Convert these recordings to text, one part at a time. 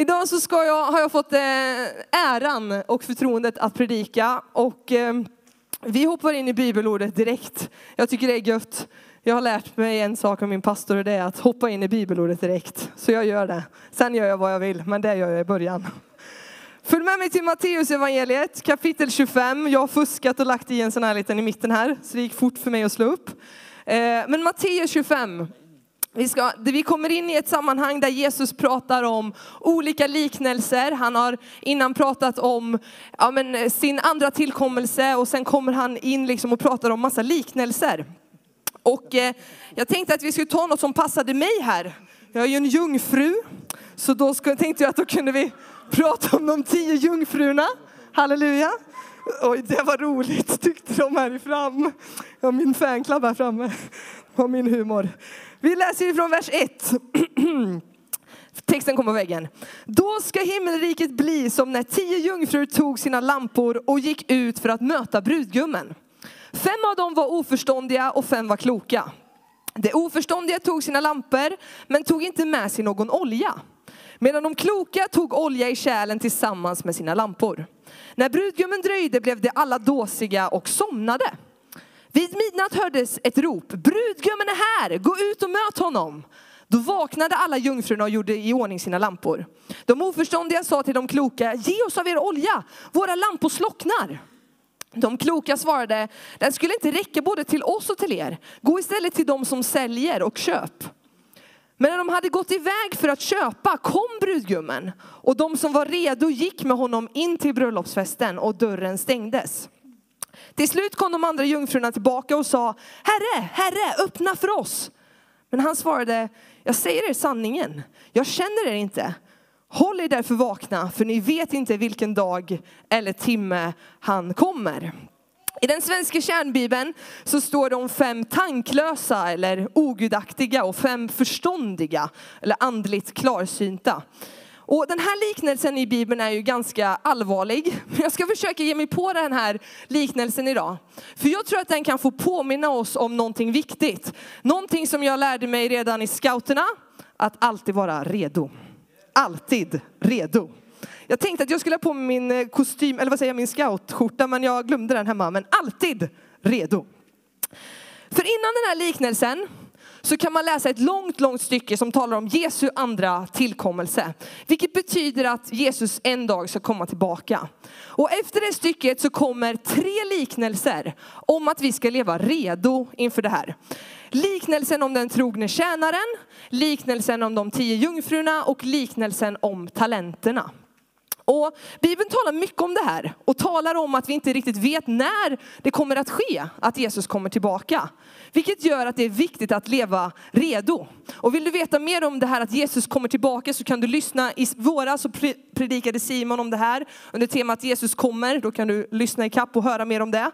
Idag så ska jag, har jag fått eh, äran och förtroendet att predika och eh, vi hoppar in i bibelordet direkt. Jag tycker det är gött. Jag har lärt mig en sak av min pastor och det är att hoppa in i bibelordet direkt. Så jag gör det. Sen gör jag vad jag vill, men det gör jag i början. Följ med mig till Matteus evangeliet kapitel 25. Jag har fuskat och lagt i en sån här liten i mitten här, så det gick fort för mig att slå upp. Eh, men Matteus 25, vi, ska, vi kommer in i ett sammanhang där Jesus pratar om olika liknelser. Han har innan pratat om ja, men, sin andra tillkommelse och sen kommer han in liksom och pratar om massa liknelser. Och eh, jag tänkte att vi skulle ta något som passade mig här. Jag är ju en jungfru, så då skulle, tänkte jag att då kunde vi prata om de tio jungfrurna. Halleluja! Oj, det var roligt tyckte de här fram. Ja, min fanclub här framme. Det min humor. Vi läser från vers 1. Texten kommer på väggen. Då ska himmelriket bli som när tio jungfrur tog sina lampor och gick ut för att möta brudgummen. Fem av dem var oförståndiga och fem var kloka. De oförståndiga tog sina lampor men tog inte med sig någon olja. Medan de kloka tog olja i kärlen tillsammans med sina lampor. När brudgummen dröjde blev de alla dåsiga och somnade. Vid midnatt hördes ett rop, brudgummen är här, gå ut och möt honom. Då vaknade alla jungfrurna och gjorde i ordning sina lampor. De oförståndiga sa till de kloka, ge oss av er olja, våra lampor slocknar. De kloka svarade, den skulle inte räcka både till oss och till er. Gå istället till dem som säljer och köp. Men när de hade gått iväg för att köpa kom brudgummen och de som var redo gick med honom in till bröllopsfesten och dörren stängdes. Till slut kom de andra jungfrurna tillbaka och sa, Herre, Herre, öppna för oss. Men han svarade, jag säger er sanningen, jag känner er inte. Håll er därför vakna, för ni vet inte vilken dag eller timme han kommer. I den svenska kärnbibeln så står det om fem tanklösa eller ogudaktiga och fem förståndiga eller andligt klarsynta. Och den här liknelsen i Bibeln är ju ganska allvarlig. Jag ska försöka ge mig på den här liknelsen idag. För jag tror att den kan få påminna oss om någonting viktigt. Någonting som jag lärde mig redan i scouterna, att alltid vara redo. Alltid redo. Jag tänkte att jag skulle ha på mig min eh, kostym, eller vad säger jag, min scoutskjorta, men jag glömde den hemma. Men alltid redo. För innan den här liknelsen så kan man läsa ett långt, långt stycke som talar om Jesu andra tillkommelse. Vilket betyder att Jesus en dag ska komma tillbaka. Och efter det stycket så kommer tre liknelser om att vi ska leva redo inför det här. Liknelsen om den trogne tjänaren, liknelsen om de tio jungfrurna och liknelsen om talenterna. Och Bibeln talar mycket om det här och talar om att vi inte riktigt vet när det kommer att ske, att Jesus kommer tillbaka. Vilket gör att det är viktigt att leva redo. Och vill du veta mer om det här att Jesus kommer tillbaka så kan du lyssna. I våras så predikade Simon om det här under temat Jesus kommer. Då kan du lyssna i kapp och höra mer om det.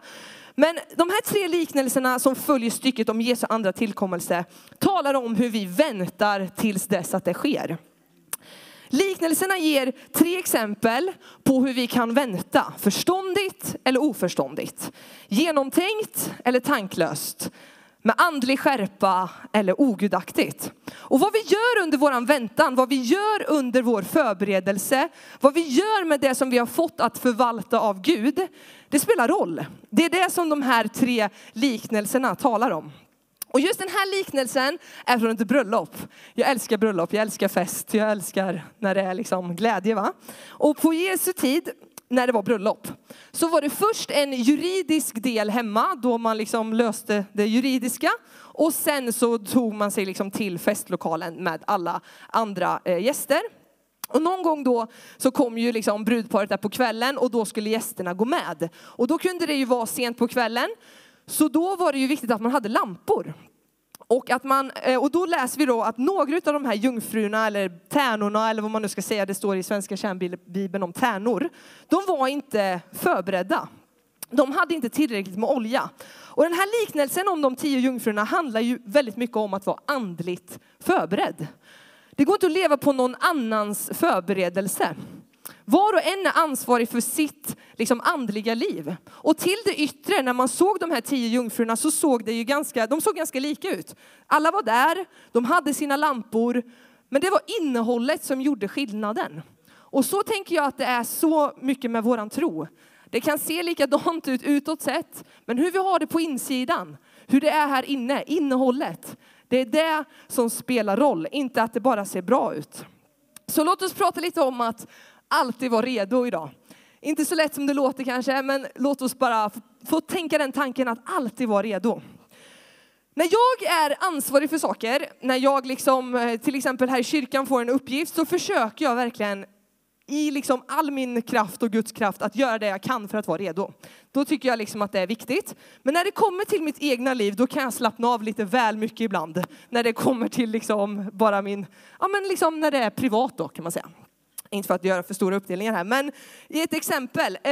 Men de här tre liknelserna som följer stycket om Jesu andra tillkommelse talar om hur vi väntar tills dess att det sker. Liknelserna ger tre exempel på hur vi kan vänta. Förståndigt eller oförståndigt. Genomtänkt eller tanklöst. Med andlig skärpa eller ogudaktigt. Och vad vi gör under vår väntan, vad vi gör under vår förberedelse, vad vi gör med det som vi har fått att förvalta av Gud, det spelar roll. Det är det som de här tre liknelserna talar om. Och just den här liknelsen är från ett bröllop. Jag älskar bröllop, jag älskar fest, jag älskar när det är liksom glädje. Va? Och på Jesu tid, när det var bröllop, så var det först en juridisk del hemma, då man liksom löste det juridiska. Och sen så tog man sig liksom till festlokalen med alla andra eh, gäster. Och någon gång då så kom ju liksom brudparet där på kvällen och då skulle gästerna gå med. Och då kunde det ju vara sent på kvällen. Så då var det ju viktigt att man hade lampor. Och, att man, eh, och då läser vi då att några av de här jungfrurna eller tärnorna eller vad man nu ska säga, det står i svenska kärnbibeln om tärnor. De var inte förberedda. De hade inte tillräckligt med olja. Och den här liknelsen om de tio jungfrurna handlar ju väldigt mycket om att vara andligt förberedd. Det går inte att leva på någon annans förberedelse. Var och en är ansvarig för sitt liksom, andliga liv. Och till det yttre, när man såg de här tio jungfrurna så såg det ju ganska, de såg ganska lika ut. Alla var där, de hade sina lampor, men det var innehållet som gjorde skillnaden. Och så tänker jag att det är så mycket med våran tro. Det kan se likadant ut utåt sett, men hur vi har det på insidan, hur det är här inne, innehållet. Det är det som spelar roll, inte att det bara ser bra ut. Så låt oss prata lite om att alltid vara redo idag. Inte så lätt som det låter kanske, men låt oss bara få tänka den tanken att alltid vara redo. När jag är ansvarig för saker, när jag liksom, eh, till exempel här i kyrkan får en uppgift, så försöker jag verkligen i liksom all min kraft och Guds kraft att göra det jag kan för att vara redo. Då tycker jag liksom att det är viktigt. Men när det kommer till mitt egna liv, då kan jag slappna av lite väl mycket ibland. När det kommer till liksom bara min, ja men liksom när det är privat då kan man säga. Inte för att göra för stora uppdelningar här, men i ett exempel. Eh,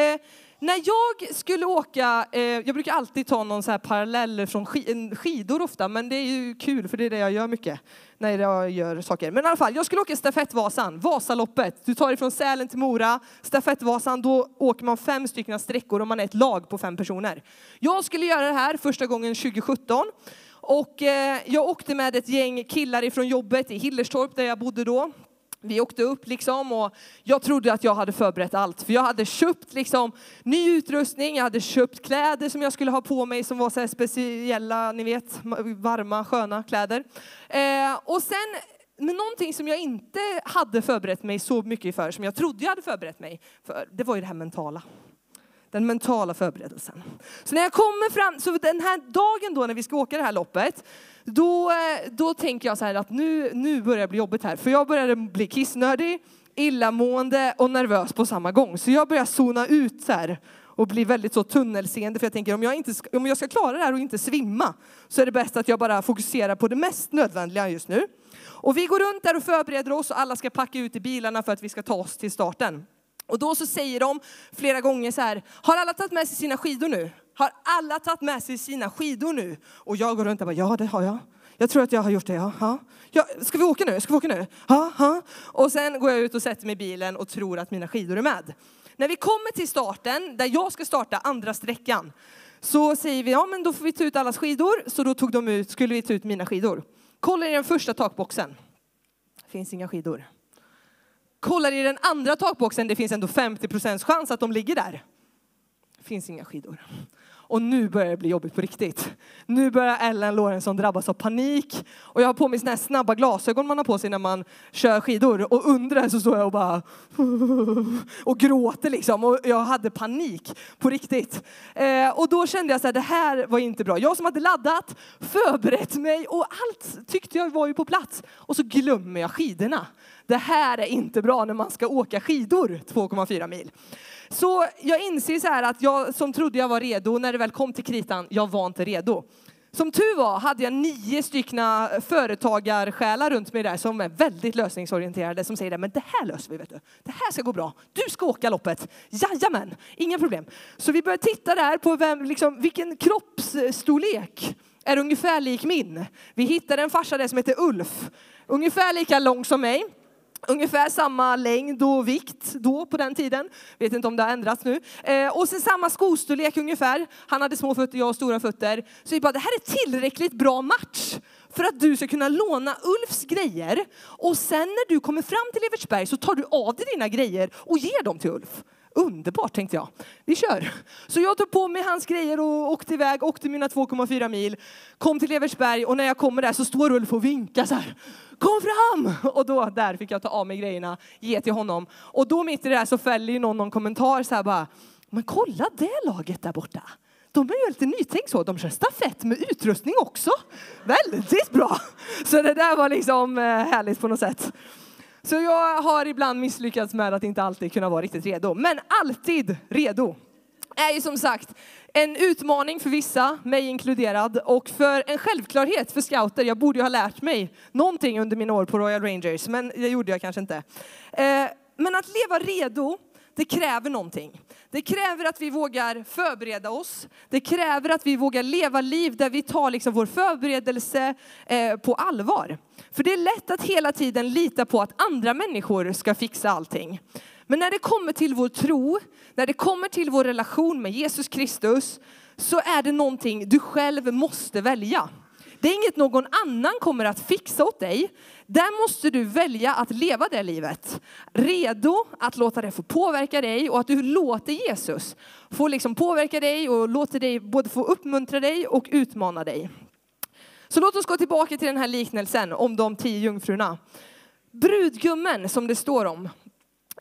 när jag skulle åka, eh, jag brukar alltid ta någon så här parallell från skidor ofta, men det är ju kul för det är det jag gör mycket när jag gör saker. Men i alla fall, jag skulle åka stafettvasan, Vasaloppet. Du tar ifrån Sälen till Mora, stafettvasan, då åker man fem stycken sträckor och man är ett lag på fem personer. Jag skulle göra det här första gången 2017 och eh, jag åkte med ett gäng killar ifrån jobbet i Hillerstorp där jag bodde då. Vi åkte upp liksom och jag trodde att jag hade förberett allt. För jag hade köpt liksom ny utrustning, jag hade köpt kläder som jag skulle ha på mig som var så speciella, ni vet, varma, sköna kläder. Eh, och sen, men någonting som jag inte hade förberett mig så mycket för, som jag trodde jag hade förberett mig för, det var ju det här mentala. Den mentala förberedelsen. Så när jag kommer fram, så den här dagen då när vi ska åka det här loppet, då, eh, då tänker jag så här att nu, nu börjar det bli jobbigt här. För jag började bli kissnödig, illamående och nervös på samma gång. Så jag börjar zona ut så här och bli väldigt så tunnelseende. För jag tänker om jag, inte, om jag ska klara det här och inte svimma så är det bäst att jag bara fokuserar på det mest nödvändiga just nu. Och vi går runt där och förbereder oss och alla ska packa ut i bilarna för att vi ska ta oss till starten. Och då så säger de flera gånger så här, har alla tagit med sig sina skidor nu? Har alla tagit med sig sina skidor nu? Och jag går runt och bara, ja det har jag. Jag tror att jag har gjort det, ja. ja. ska vi åka nu? Ska vi åka nu? Ja, ja. Och sen går jag ut och sätter mig i bilen och tror att mina skidor är med. När vi kommer till starten, där jag ska starta andra sträckan, så säger vi, ja men då får vi ta ut allas skidor. Så då tog de ut, skulle vi ta ut mina skidor. Kollar i den första takboxen. Finns inga skidor. Kollar i den andra takboxen, det finns ändå 50 chans att de ligger där. Det finns inga skidor. Och nu börjar det bli jobbigt på riktigt. Nu börjar Ellen Lorentzon drabbas av panik. Och jag har på mig såna här snabba glasögon man har på sig när man kör skidor. Och under det så står jag och bara och gråter liksom. Och jag hade panik på riktigt. Eh, och då kände jag så här, det här var inte bra. Jag som hade laddat, förberett mig och allt tyckte jag var ju på plats. Och så glömmer jag skidorna. Det här är inte bra när man ska åka skidor 2,4 mil. Så jag inser så här att jag som trodde jag var redo, när det väl kom till kritan, jag var inte redo. Som tur var hade jag nio styckna företagarsjälar runt mig där som är väldigt lösningsorienterade som säger det, men det här löser vi vet du. Det här ska gå bra. Du ska åka loppet. Jajamän, inga problem. Så vi började titta där på vem, liksom, vilken kroppsstorlek är ungefär lik min. Vi hittade en farsa där som heter Ulf, ungefär lika lång som mig. Ungefär samma längd och vikt då på den tiden. Vet inte om det har ändrats nu. Eh, och sen samma skostorlek ungefär. Han hade små fötter, jag har stora fötter. Så vi bara, det här är tillräckligt bra match för att du ska kunna låna Ulfs grejer. Och sen när du kommer fram till Evertsberg så tar du av dig dina grejer och ger dem till Ulf. Underbart tänkte jag. Vi kör. Så jag tog på mig hans grejer och åkte iväg, åkte mina 2,4 mil, kom till Evertsberg och när jag kommer där så står Ulf och vinkar så här. Kom fram! Och då där fick jag ta av mig grejerna, ge till honom. Och då mitt i det här så fäller ju någon någon kommentar så här bara. Men kolla det laget där borta. De är ju lite nytänkt så. De kör stafett med utrustning också. Väldigt bra! Så det där var liksom eh, härligt på något sätt. Så jag har ibland misslyckats med att inte alltid kunna vara riktigt redo. Men alltid redo är ju som sagt en utmaning för vissa, mig inkluderad, och för en självklarhet för scouter. Jag borde ju ha lärt mig någonting under mina år på Royal Rangers, men det gjorde jag kanske inte. Eh, men att leva redo, det kräver någonting. Det kräver att vi vågar förbereda oss. Det kräver att vi vågar leva liv där vi tar liksom vår förberedelse eh, på allvar. För det är lätt att hela tiden lita på att andra människor ska fixa allting. Men när det kommer till vår tro, när det kommer till vår relation med Jesus Kristus, så är det någonting du själv måste välja. Det är inget någon annan kommer att fixa åt dig. Där måste du välja att leva det livet. Redo att låta det få påverka dig och att du låter Jesus få liksom påverka dig och låter dig både få uppmuntra dig och utmana dig. Så låt oss gå tillbaka till den här liknelsen om de tio jungfrurna. Brudgummen som det står om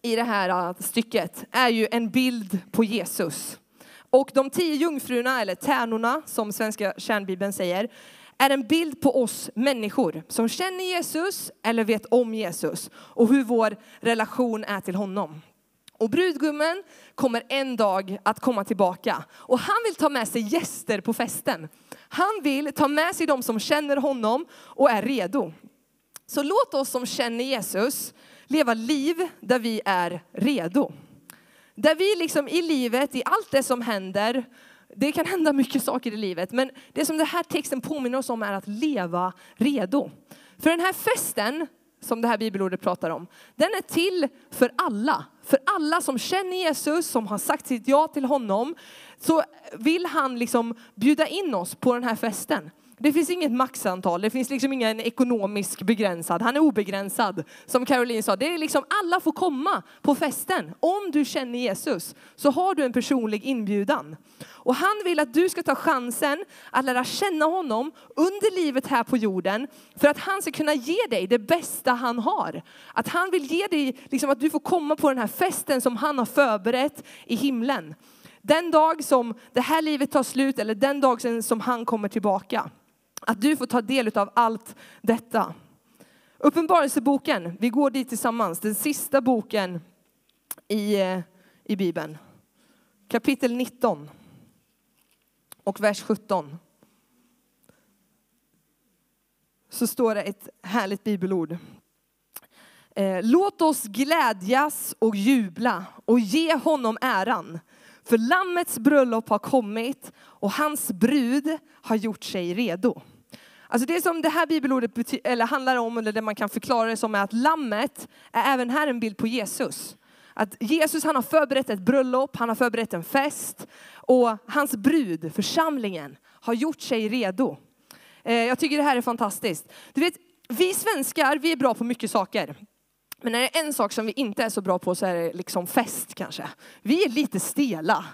i det här äh, stycket är ju en bild på Jesus. Och de tio jungfrurna, eller tärnorna som svenska kärnbibeln säger, är en bild på oss människor som känner Jesus eller vet om Jesus och hur vår relation är till honom. Och brudgummen kommer en dag att komma tillbaka och han vill ta med sig gäster på festen. Han vill ta med sig de som känner honom och är redo. Så låt oss som känner Jesus leva liv där vi är redo. Där vi liksom i livet, i allt det som händer, det kan hända mycket saker i livet, men det som den här texten påminner oss om är att leva redo. För den här festen, som det här bibelordet pratar om, den är till för alla. För alla som känner Jesus, som har sagt sitt ja till honom, så vill han liksom bjuda in oss på den här festen. Det finns inget maxantal, det finns liksom ingen ekonomisk begränsad. Han är obegränsad. Som Caroline sa, det är liksom alla får komma på festen. Om du känner Jesus så har du en personlig inbjudan. Och han vill att du ska ta chansen att lära känna honom under livet här på jorden för att han ska kunna ge dig det bästa han har. Att han vill ge dig, liksom att du får komma på den här festen som han har förberett i himlen. Den dag som det här livet tar slut eller den dag som han kommer tillbaka. Att du får ta del av allt detta. Uppenbarelseboken, vi går dit tillsammans, den sista boken i, eh, i Bibeln. Kapitel 19 och vers 17. Så står det ett härligt bibelord. Eh, låt oss glädjas och jubla och ge honom äran. För lammets bröllop har kommit och hans brud har gjort sig redo. Alltså det som det här bibelordet bety- eller handlar om, eller det man kan förklara det som, är att lammet är även här en bild på Jesus. Att Jesus han har förberett ett bröllop, han har förberett en fest och hans brud, församlingen, har gjort sig redo. Eh, jag tycker det här är fantastiskt. Du vet, vi svenskar, vi är bra på mycket saker. Men när det är en sak som vi inte är så bra på så är det liksom fest kanske. Vi är lite stela.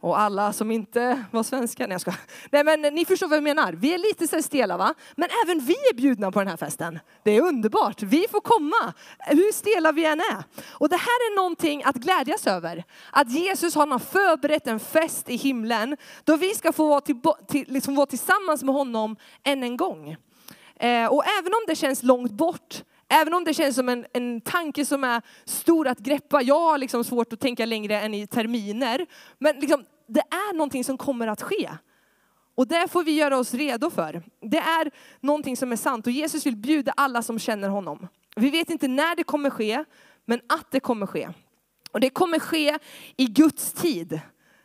Och alla som inte var svenskar, nej jag ska. Nej men ni förstår vad jag menar. Vi är lite så stela va? Men även vi är bjudna på den här festen. Det är underbart. Vi får komma, hur stela vi än är. Och det här är någonting att glädjas över. Att Jesus har förberett en fest i himlen då vi ska få vara, till, till, liksom vara tillsammans med honom än en gång. Eh, och även om det känns långt bort Även om det känns som en, en tanke som är stor att greppa. Jag har liksom svårt att tänka längre än i terminer. Men liksom, det är någonting som kommer att ske. Och det får vi göra oss redo för. Det är någonting som är sant och Jesus vill bjuda alla som känner honom. Vi vet inte när det kommer ske, men att det kommer ske. Och det kommer ske i Guds tid.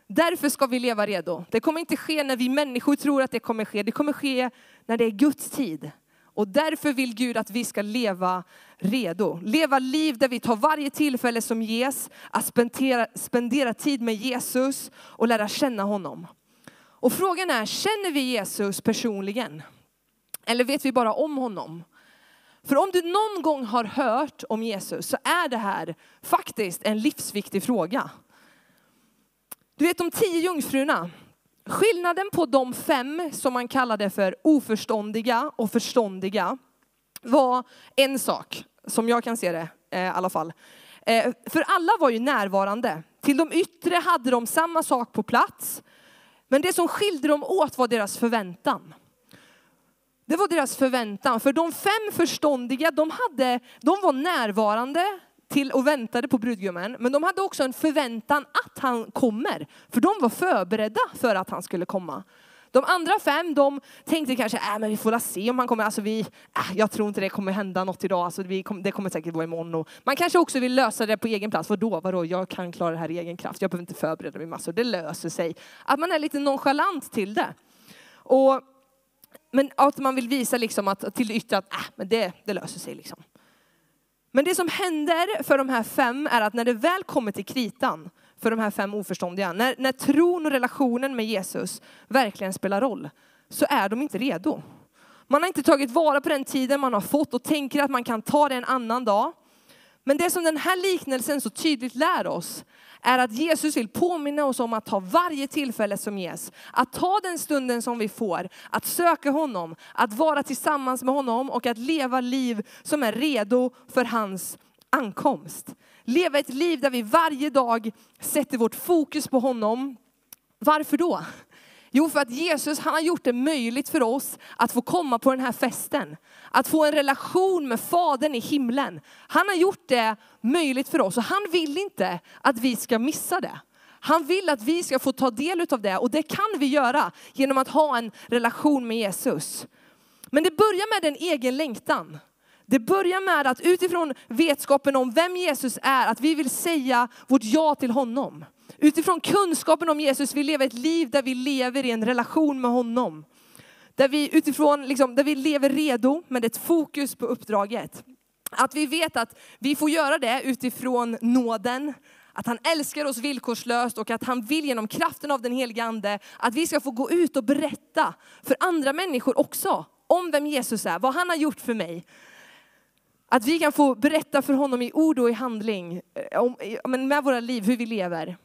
Därför ska vi leva redo. Det kommer inte ske när vi människor tror att det kommer ske. Det kommer ske när det är Guds tid. Och därför vill Gud att vi ska leva redo. Leva liv där vi tar varje tillfälle som ges att spendera, spendera tid med Jesus och lära känna honom. Och frågan är, känner vi Jesus personligen? Eller vet vi bara om honom? För om du någon gång har hört om Jesus så är det här faktiskt en livsviktig fråga. Du vet de tio jungfrurna, Skillnaden på de fem som man kallade för oförståndiga och förståndiga var en sak, som jag kan se det eh, i alla fall. Eh, för alla var ju närvarande. Till de yttre hade de samma sak på plats. Men det som skilde dem åt var deras förväntan. Det var deras förväntan. För de fem förståndiga, de, hade, de var närvarande till och väntade på brudgummen. Men de hade också en förväntan att han kommer. För de var förberedda för att han skulle komma. De andra fem, de tänkte kanske, äh, men vi får se om han kommer. Alltså vi, äh, jag tror inte det kommer hända något idag. Alltså vi kom, det kommer säkert vara imorgon. Och man kanske också vill lösa det på egen plats. Vadå, vadå, jag kan klara det här i egen kraft. Jag behöver inte förbereda mig massor. Det löser sig. Att man är lite nonchalant till det. Och, men att man vill visa liksom att, till det yttre att äh, men det, det löser sig. Liksom. Men det som händer för de här fem är att när det väl kommer till kritan, för de här fem oförståndiga, när, när tron och relationen med Jesus verkligen spelar roll, så är de inte redo. Man har inte tagit vara på den tiden man har fått och tänker att man kan ta det en annan dag. Men det som den här liknelsen så tydligt lär oss är att Jesus vill påminna oss om att ta varje tillfälle som ges. Att ta den stunden som vi får, att söka honom, att vara tillsammans med honom och att leva liv som är redo för hans ankomst. Leva ett liv där vi varje dag sätter vårt fokus på honom. Varför då? Jo, för att Jesus han har gjort det möjligt för oss att få komma på den här festen. Att få en relation med Fadern i himlen. Han har gjort det möjligt för oss och han vill inte att vi ska missa det. Han vill att vi ska få ta del av det och det kan vi göra genom att ha en relation med Jesus. Men det börjar med en egen längtan. Det börjar med att utifrån vetskapen om vem Jesus är, att vi vill säga vårt ja till honom. Utifrån kunskapen om Jesus vill vi leva ett liv där vi lever i en relation med honom. Där vi, utifrån, liksom, där vi lever redo med ett fokus på uppdraget. Att vi vet att vi får göra det utifrån nåden, att han älskar oss villkorslöst och att han vill genom kraften av den helige Ande att vi ska få gå ut och berätta för andra människor också om vem Jesus är, vad han har gjort för mig. Att vi kan få berätta för honom i ord och i handling, eh, om, med våra liv, hur vi lever.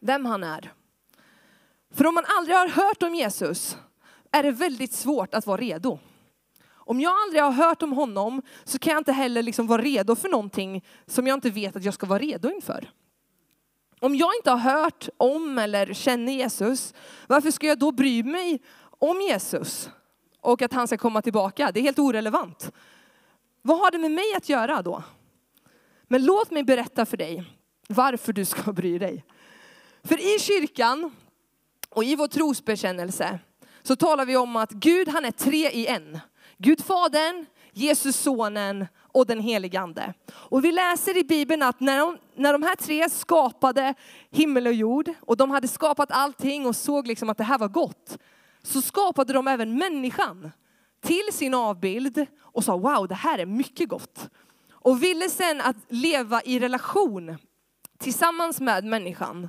Vem han är. För om man aldrig har hört om Jesus är det väldigt svårt att vara redo. Om jag aldrig har hört om honom så kan jag inte heller liksom vara redo för någonting som jag inte vet att jag ska vara redo inför. Om jag inte har hört om eller känner Jesus, varför ska jag då bry mig om Jesus och att han ska komma tillbaka? Det är helt orelevant. Vad har det med mig att göra då? Men låt mig berätta för dig varför du ska bry dig. För i kyrkan och i vår trosbekännelse så talar vi om att Gud han är tre i en. Gud Fadern, Jesus Sonen och den helige Ande. Och vi läser i Bibeln att när de, när de här tre skapade himmel och jord och de hade skapat allting och såg liksom att det här var gott, så skapade de även människan till sin avbild och sa wow, det här är mycket gott. Och ville sen att leva i relation tillsammans med människan.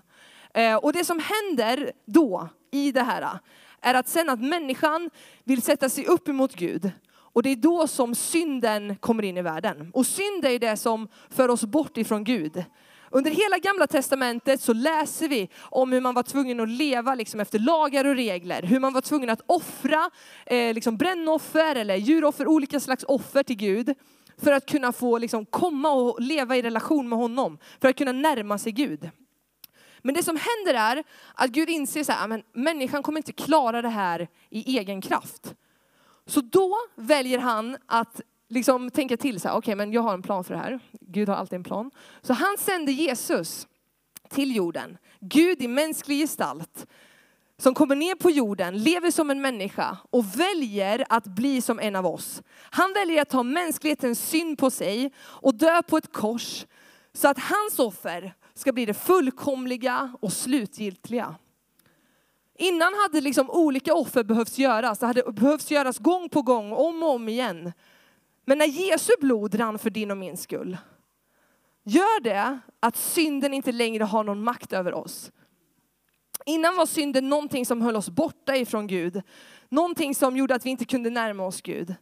Eh, och det som händer då i det här eh, är att sen att människan vill sätta sig upp emot Gud. Och det är då som synden kommer in i världen. Och synd är det som för oss bort ifrån Gud. Under hela gamla testamentet så läser vi om hur man var tvungen att leva liksom efter lagar och regler. Hur man var tvungen att offra eh, liksom brännoffer eller djuroffer, olika slags offer till Gud. För att kunna få liksom, komma och leva i relation med honom. För att kunna närma sig Gud. Men det som händer är att Gud inser så här, ah, men människan kommer inte klara det här i egen kraft. Så då väljer han att liksom tänka till så här, okej okay, men jag har en plan för det här. Gud har alltid en plan. Så han sände Jesus till jorden. Gud i mänsklig gestalt. Som kommer ner på jorden, lever som en människa och väljer att bli som en av oss. Han väljer att ta mänsklighetens synd på sig och dö på ett kors. Så att hans offer ska bli det fullkomliga och slutgiltiga. Innan hade liksom olika offer behövts göras. Det hade behövts göras gång på gång, om och om igen. Men när Jesu blod rann för din och min skull, gör det att synden inte längre har någon makt över oss. Innan var synden någonting som höll oss borta ifrån Gud. Någonting som gjorde att vi inte kunde närma oss Gud.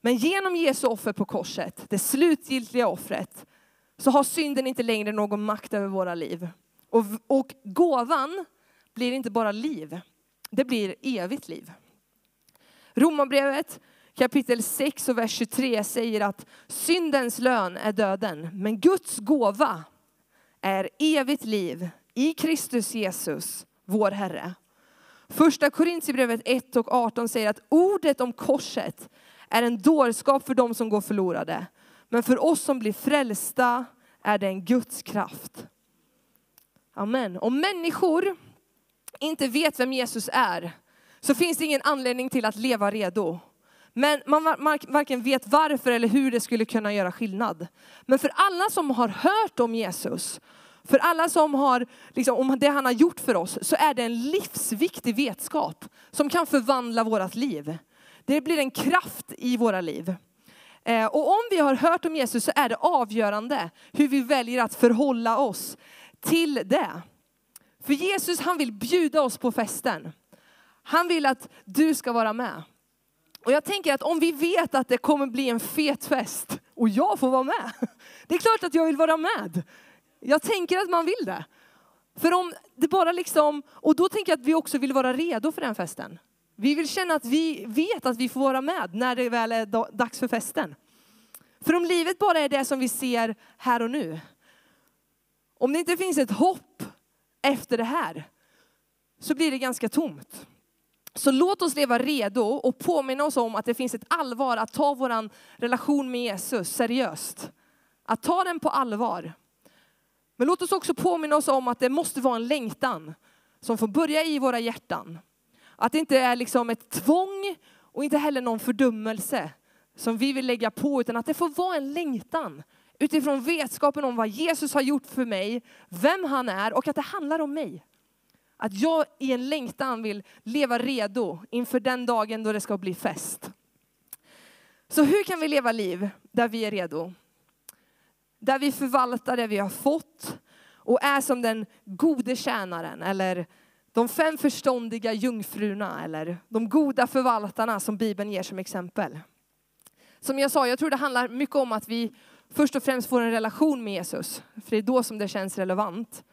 Men genom Jesu offer på korset, det slutgiltiga offret, så har synden inte längre någon makt över våra liv. Och, och gåvan blir inte bara liv, det blir evigt liv. Romarbrevet kapitel 6 och vers 23 säger att syndens lön är döden, men Guds gåva är evigt liv i Kristus Jesus, vår Herre. Första Korintierbrevet 1 och 18 säger att ordet om korset är en dårskap för dem som går förlorade. Men för oss som blir frälsta är det en Guds kraft. Amen. Om människor inte vet vem Jesus är så finns det ingen anledning till att leva redo. Men man varken vet varför eller hur det skulle kunna göra skillnad. Men för alla som har hört om Jesus, för alla som har, liksom, om det han har gjort för oss, så är det en livsviktig vetskap som kan förvandla vårt liv. Det blir en kraft i våra liv. Eh, och om vi har hört om Jesus så är det avgörande hur vi väljer att förhålla oss till det. För Jesus han vill bjuda oss på festen. Han vill att du ska vara med. Och jag tänker att om vi vet att det kommer bli en fet fest och jag får vara med. Det är klart att jag vill vara med. Jag tänker att man vill det. För om det bara liksom, och då tänker jag att vi också vill vara redo för den festen. Vi vill känna att vi vet att vi får vara med när det väl är dags för festen. För om livet bara är det som vi ser här och nu, om det inte finns ett hopp efter det här, så blir det ganska tomt. Så låt oss leva redo och påminna oss om att det finns ett allvar att ta vår relation med Jesus seriöst. Att ta den på allvar. Men låt oss också påminna oss om att det måste vara en längtan som får börja i våra hjärtan. Att det inte är liksom ett tvång och inte heller någon fördömelse som vi vill lägga på, utan att det får vara en längtan utifrån vetskapen om vad Jesus har gjort för mig, vem han är och att det handlar om mig. Att jag i en längtan vill leva redo inför den dagen då det ska bli fest. Så hur kan vi leva liv där vi är redo? Där vi förvaltar det vi har fått och är som den gode tjänaren eller de fem förståndiga jungfrurna eller de goda förvaltarna som Bibeln ger som exempel. Som jag sa, jag tror det handlar mycket om att vi först och främst får en relation med Jesus. För det är då som det känns relevant.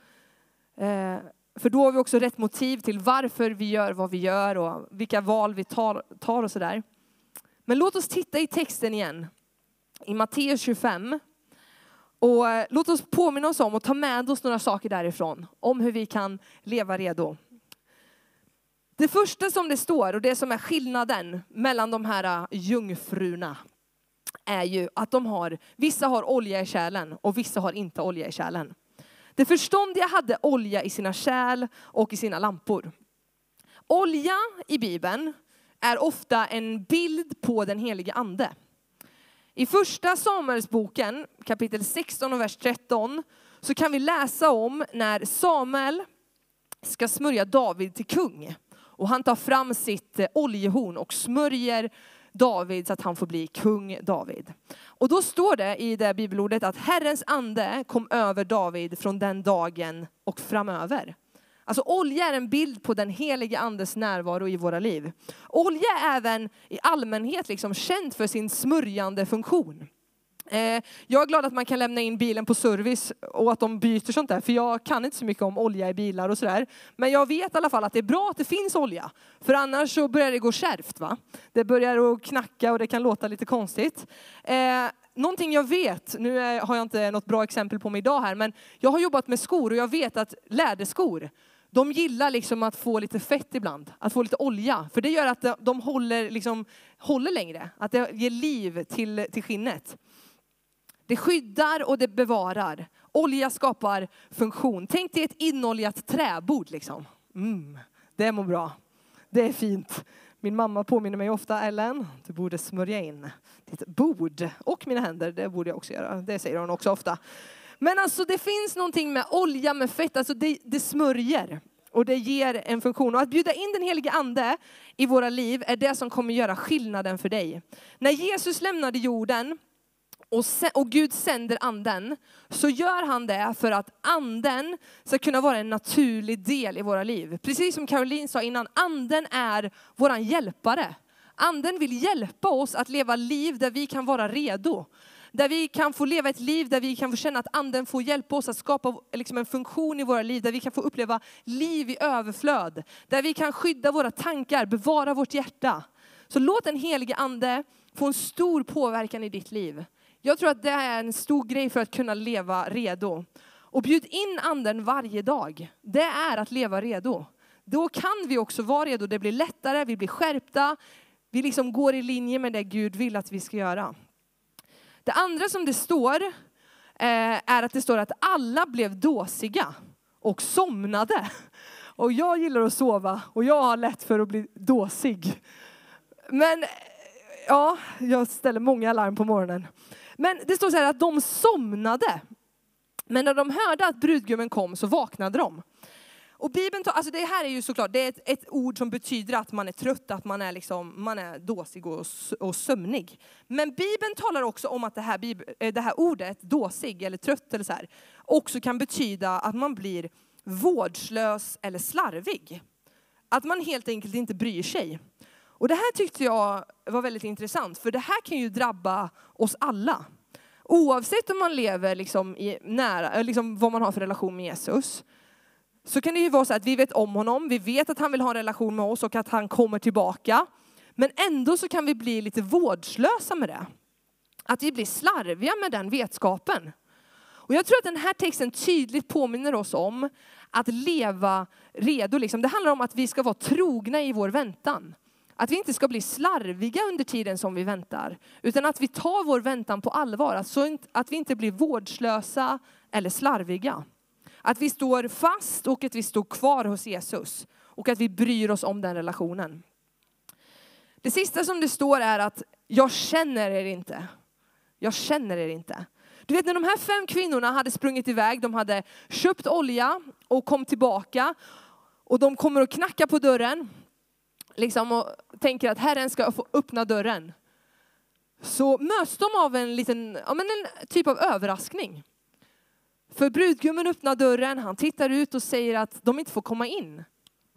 Eh, för då har vi också rätt motiv till varför vi gör vad vi gör och vilka val vi tar, tar och sådär. Men låt oss titta i texten igen. I Matteus 25. Och eh, låt oss påminna oss om och ta med oss några saker därifrån. Om hur vi kan leva redo. Det första som det står och det som är skillnaden mellan de här äh, jungfrurna är ju att de har, vissa har olja i kärlen och vissa har inte olja i kärlen. Det förståndiga hade olja i sina kärl och i sina lampor. Olja i Bibeln är ofta en bild på den helige ande. I första Samuelsboken kapitel 16 och vers 13 så kan vi läsa om när Samuel ska smörja David till kung. Och han tar fram sitt eh, oljehorn och smörjer David så att han får bli kung David. Och då står det i det bibelordet att Herrens ande kom över David från den dagen och framöver. Alltså olja är en bild på den helige andes närvaro i våra liv. Olja är även i allmänhet liksom känt för sin smörjande funktion. Eh, jag är glad att man kan lämna in bilen på service och att de byter sånt där, för jag kan inte så mycket om olja i bilar och sådär. Men jag vet i alla fall att det är bra att det finns olja, för annars så börjar det gå kärvt. Va? Det börjar att knacka och det kan låta lite konstigt. Eh, någonting jag vet, nu har jag inte något bra exempel på mig idag här, men jag har jobbat med skor och jag vet att läderskor, de gillar liksom att få lite fett ibland, att få lite olja. För det gör att de håller, liksom, håller längre, att det ger liv till, till skinnet. Det skyddar och det bevarar. Olja skapar funktion. Tänk dig ett inoljat träbord liksom. Mm, det mår bra. Det är fint. Min mamma påminner mig ofta, Ellen, du borde smörja in ditt bord och mina händer. Det borde jag också göra. Det säger hon också ofta. Men alltså det finns någonting med olja, med fett, alltså det, det smörjer och det ger en funktion. Och att bjuda in den helige ande i våra liv är det som kommer göra skillnaden för dig. När Jesus lämnade jorden och, och Gud sänder anden, så gör han det för att anden ska kunna vara en naturlig del i våra liv. Precis som Caroline sa innan, anden är våran hjälpare. Anden vill hjälpa oss att leva liv där vi kan vara redo. Där vi kan få leva ett liv där vi kan få känna att anden får hjälpa oss att skapa liksom en funktion i våra liv. Där vi kan få uppleva liv i överflöd. Där vi kan skydda våra tankar, bevara vårt hjärta. Så låt den helige ande få en stor påverkan i ditt liv. Jag tror att det är en stor grej för att kunna leva redo. Och bjud in anden varje dag. Det är att leva redo. Då kan vi också vara redo. Det blir lättare, vi blir skärpta. Vi liksom går i linje med det Gud vill att vi ska göra. Det andra som det står eh, är att det står att alla blev dåsiga och somnade. Och jag gillar att sova och jag har lätt för att bli dåsig. Men ja, jag ställer många alarm på morgonen. Men det står så här att de somnade. Men när de hörde att brudgummen kom så vaknade de. Och Bibeln, alltså det här är ju såklart, det är ett, ett, ord som betyder att man är trött, att man är, liksom, man är dåsig och, och sömnig. Men Bibeln talar också om att det här, eh, det här ordet, dåsig eller trött eller så här, också kan betyda att man blir vårdslös eller slarvig. Att man helt enkelt inte bryr sig. Och det här tyckte jag var väldigt intressant, för det här kan ju drabba oss alla. Oavsett om man lever liksom i nära, liksom vad man har för relation med Jesus, så kan det ju vara så att vi vet om honom, vi vet att han vill ha en relation med oss och att han kommer tillbaka. Men ändå så kan vi bli lite vårdslösa med det. Att vi blir slarviga med den vetskapen. Och jag tror att den här texten tydligt påminner oss om att leva redo. Liksom. Det handlar om att vi ska vara trogna i vår väntan. Att vi inte ska bli slarviga under tiden som vi väntar, utan att vi tar vår väntan på allvar. Alltså att vi inte blir vårdslösa eller slarviga. Att vi står fast och att vi står kvar hos Jesus och att vi bryr oss om den relationen. Det sista som det står är att jag känner er inte. Jag känner er inte. Du vet när de här fem kvinnorna hade sprungit iväg, de hade köpt olja och kom tillbaka och de kommer och knackar på dörren liksom, och tänker att Herren ska få öppna dörren. Så möts de av en liten, ja, men en typ av överraskning. För brudgummen öppnar dörren, han tittar ut och säger att de inte får komma in.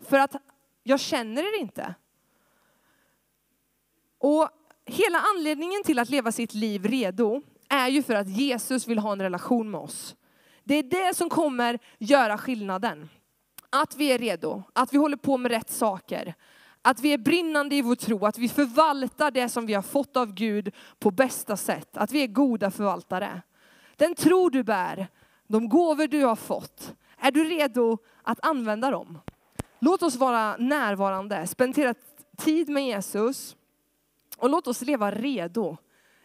För att jag känner er inte. Och hela anledningen till att leva sitt liv redo är ju för att Jesus vill ha en relation med oss. Det är det som kommer göra skillnaden. Att vi är redo, att vi håller på med rätt saker. Att vi är brinnande i vår tro, att vi förvaltar det som vi har fått av Gud på bästa sätt. Att vi är goda förvaltare. Den tro du bär, de gåvor du har fått, är du redo att använda dem? Låt oss vara närvarande, spendera tid med Jesus och låt oss leva redo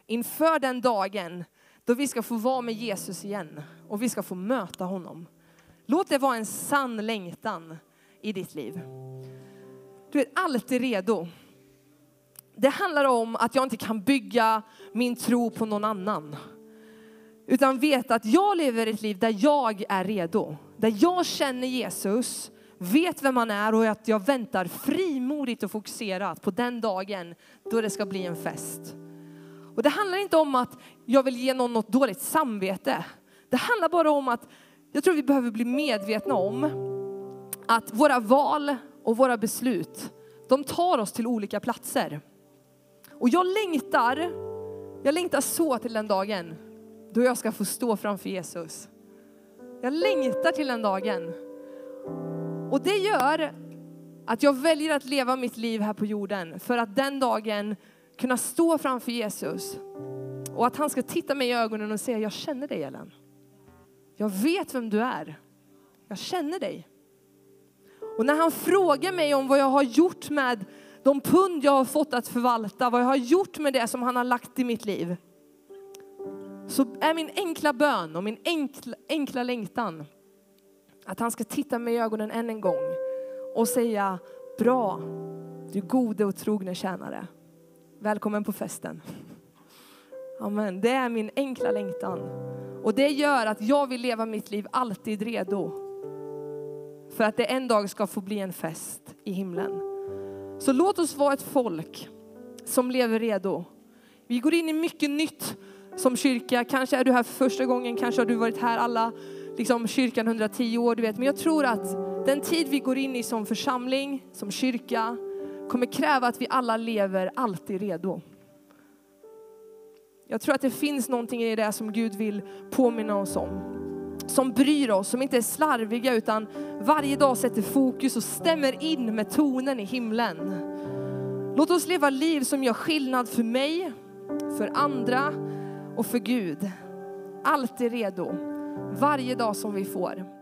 inför den dagen då vi ska få vara med Jesus igen och vi ska få möta honom. Låt det vara en sann längtan i ditt liv. Du är alltid redo. Det handlar om att jag inte kan bygga min tro på någon annan. Utan veta att jag lever ett liv där jag är redo. Där jag känner Jesus, vet vem han är och att jag väntar frimodigt och fokuserat på den dagen då det ska bli en fest. Och det handlar inte om att jag vill ge någon något dåligt samvete. Det handlar bara om att jag tror vi behöver bli medvetna om att våra val och våra beslut, de tar oss till olika platser. Och jag längtar, jag längtar så till den dagen då jag ska få stå framför Jesus. Jag längtar till den dagen. Och det gör att jag väljer att leva mitt liv här på jorden för att den dagen kunna stå framför Jesus och att han ska titta mig i ögonen och säga, jag känner dig Ellen. Jag vet vem du är. Jag känner dig. Och när han frågar mig om vad jag har gjort med de pund jag har fått att förvalta, vad jag har gjort med det som han har lagt i mitt liv. Så är min enkla bön och min enkla, enkla längtan att han ska titta mig i ögonen än en gång och säga, bra, du gode och trogne tjänare. Välkommen på festen. Amen. Det är min enkla längtan. Och det gör att jag vill leva mitt liv alltid redo. För att det en dag ska få bli en fest i himlen. Så låt oss vara ett folk som lever redo. Vi går in i mycket nytt som kyrka. Kanske är du här för första gången, kanske har du varit här alla liksom kyrkan 110 år, du vet. Men jag tror att den tid vi går in i som församling, som kyrka, kommer kräva att vi alla lever alltid redo. Jag tror att det finns någonting i det som Gud vill påminna oss om. Som bryr oss, som inte är slarviga utan varje dag sätter fokus och stämmer in med tonen i himlen. Låt oss leva liv som gör skillnad för mig, för andra och för Gud. Alltid redo, varje dag som vi får.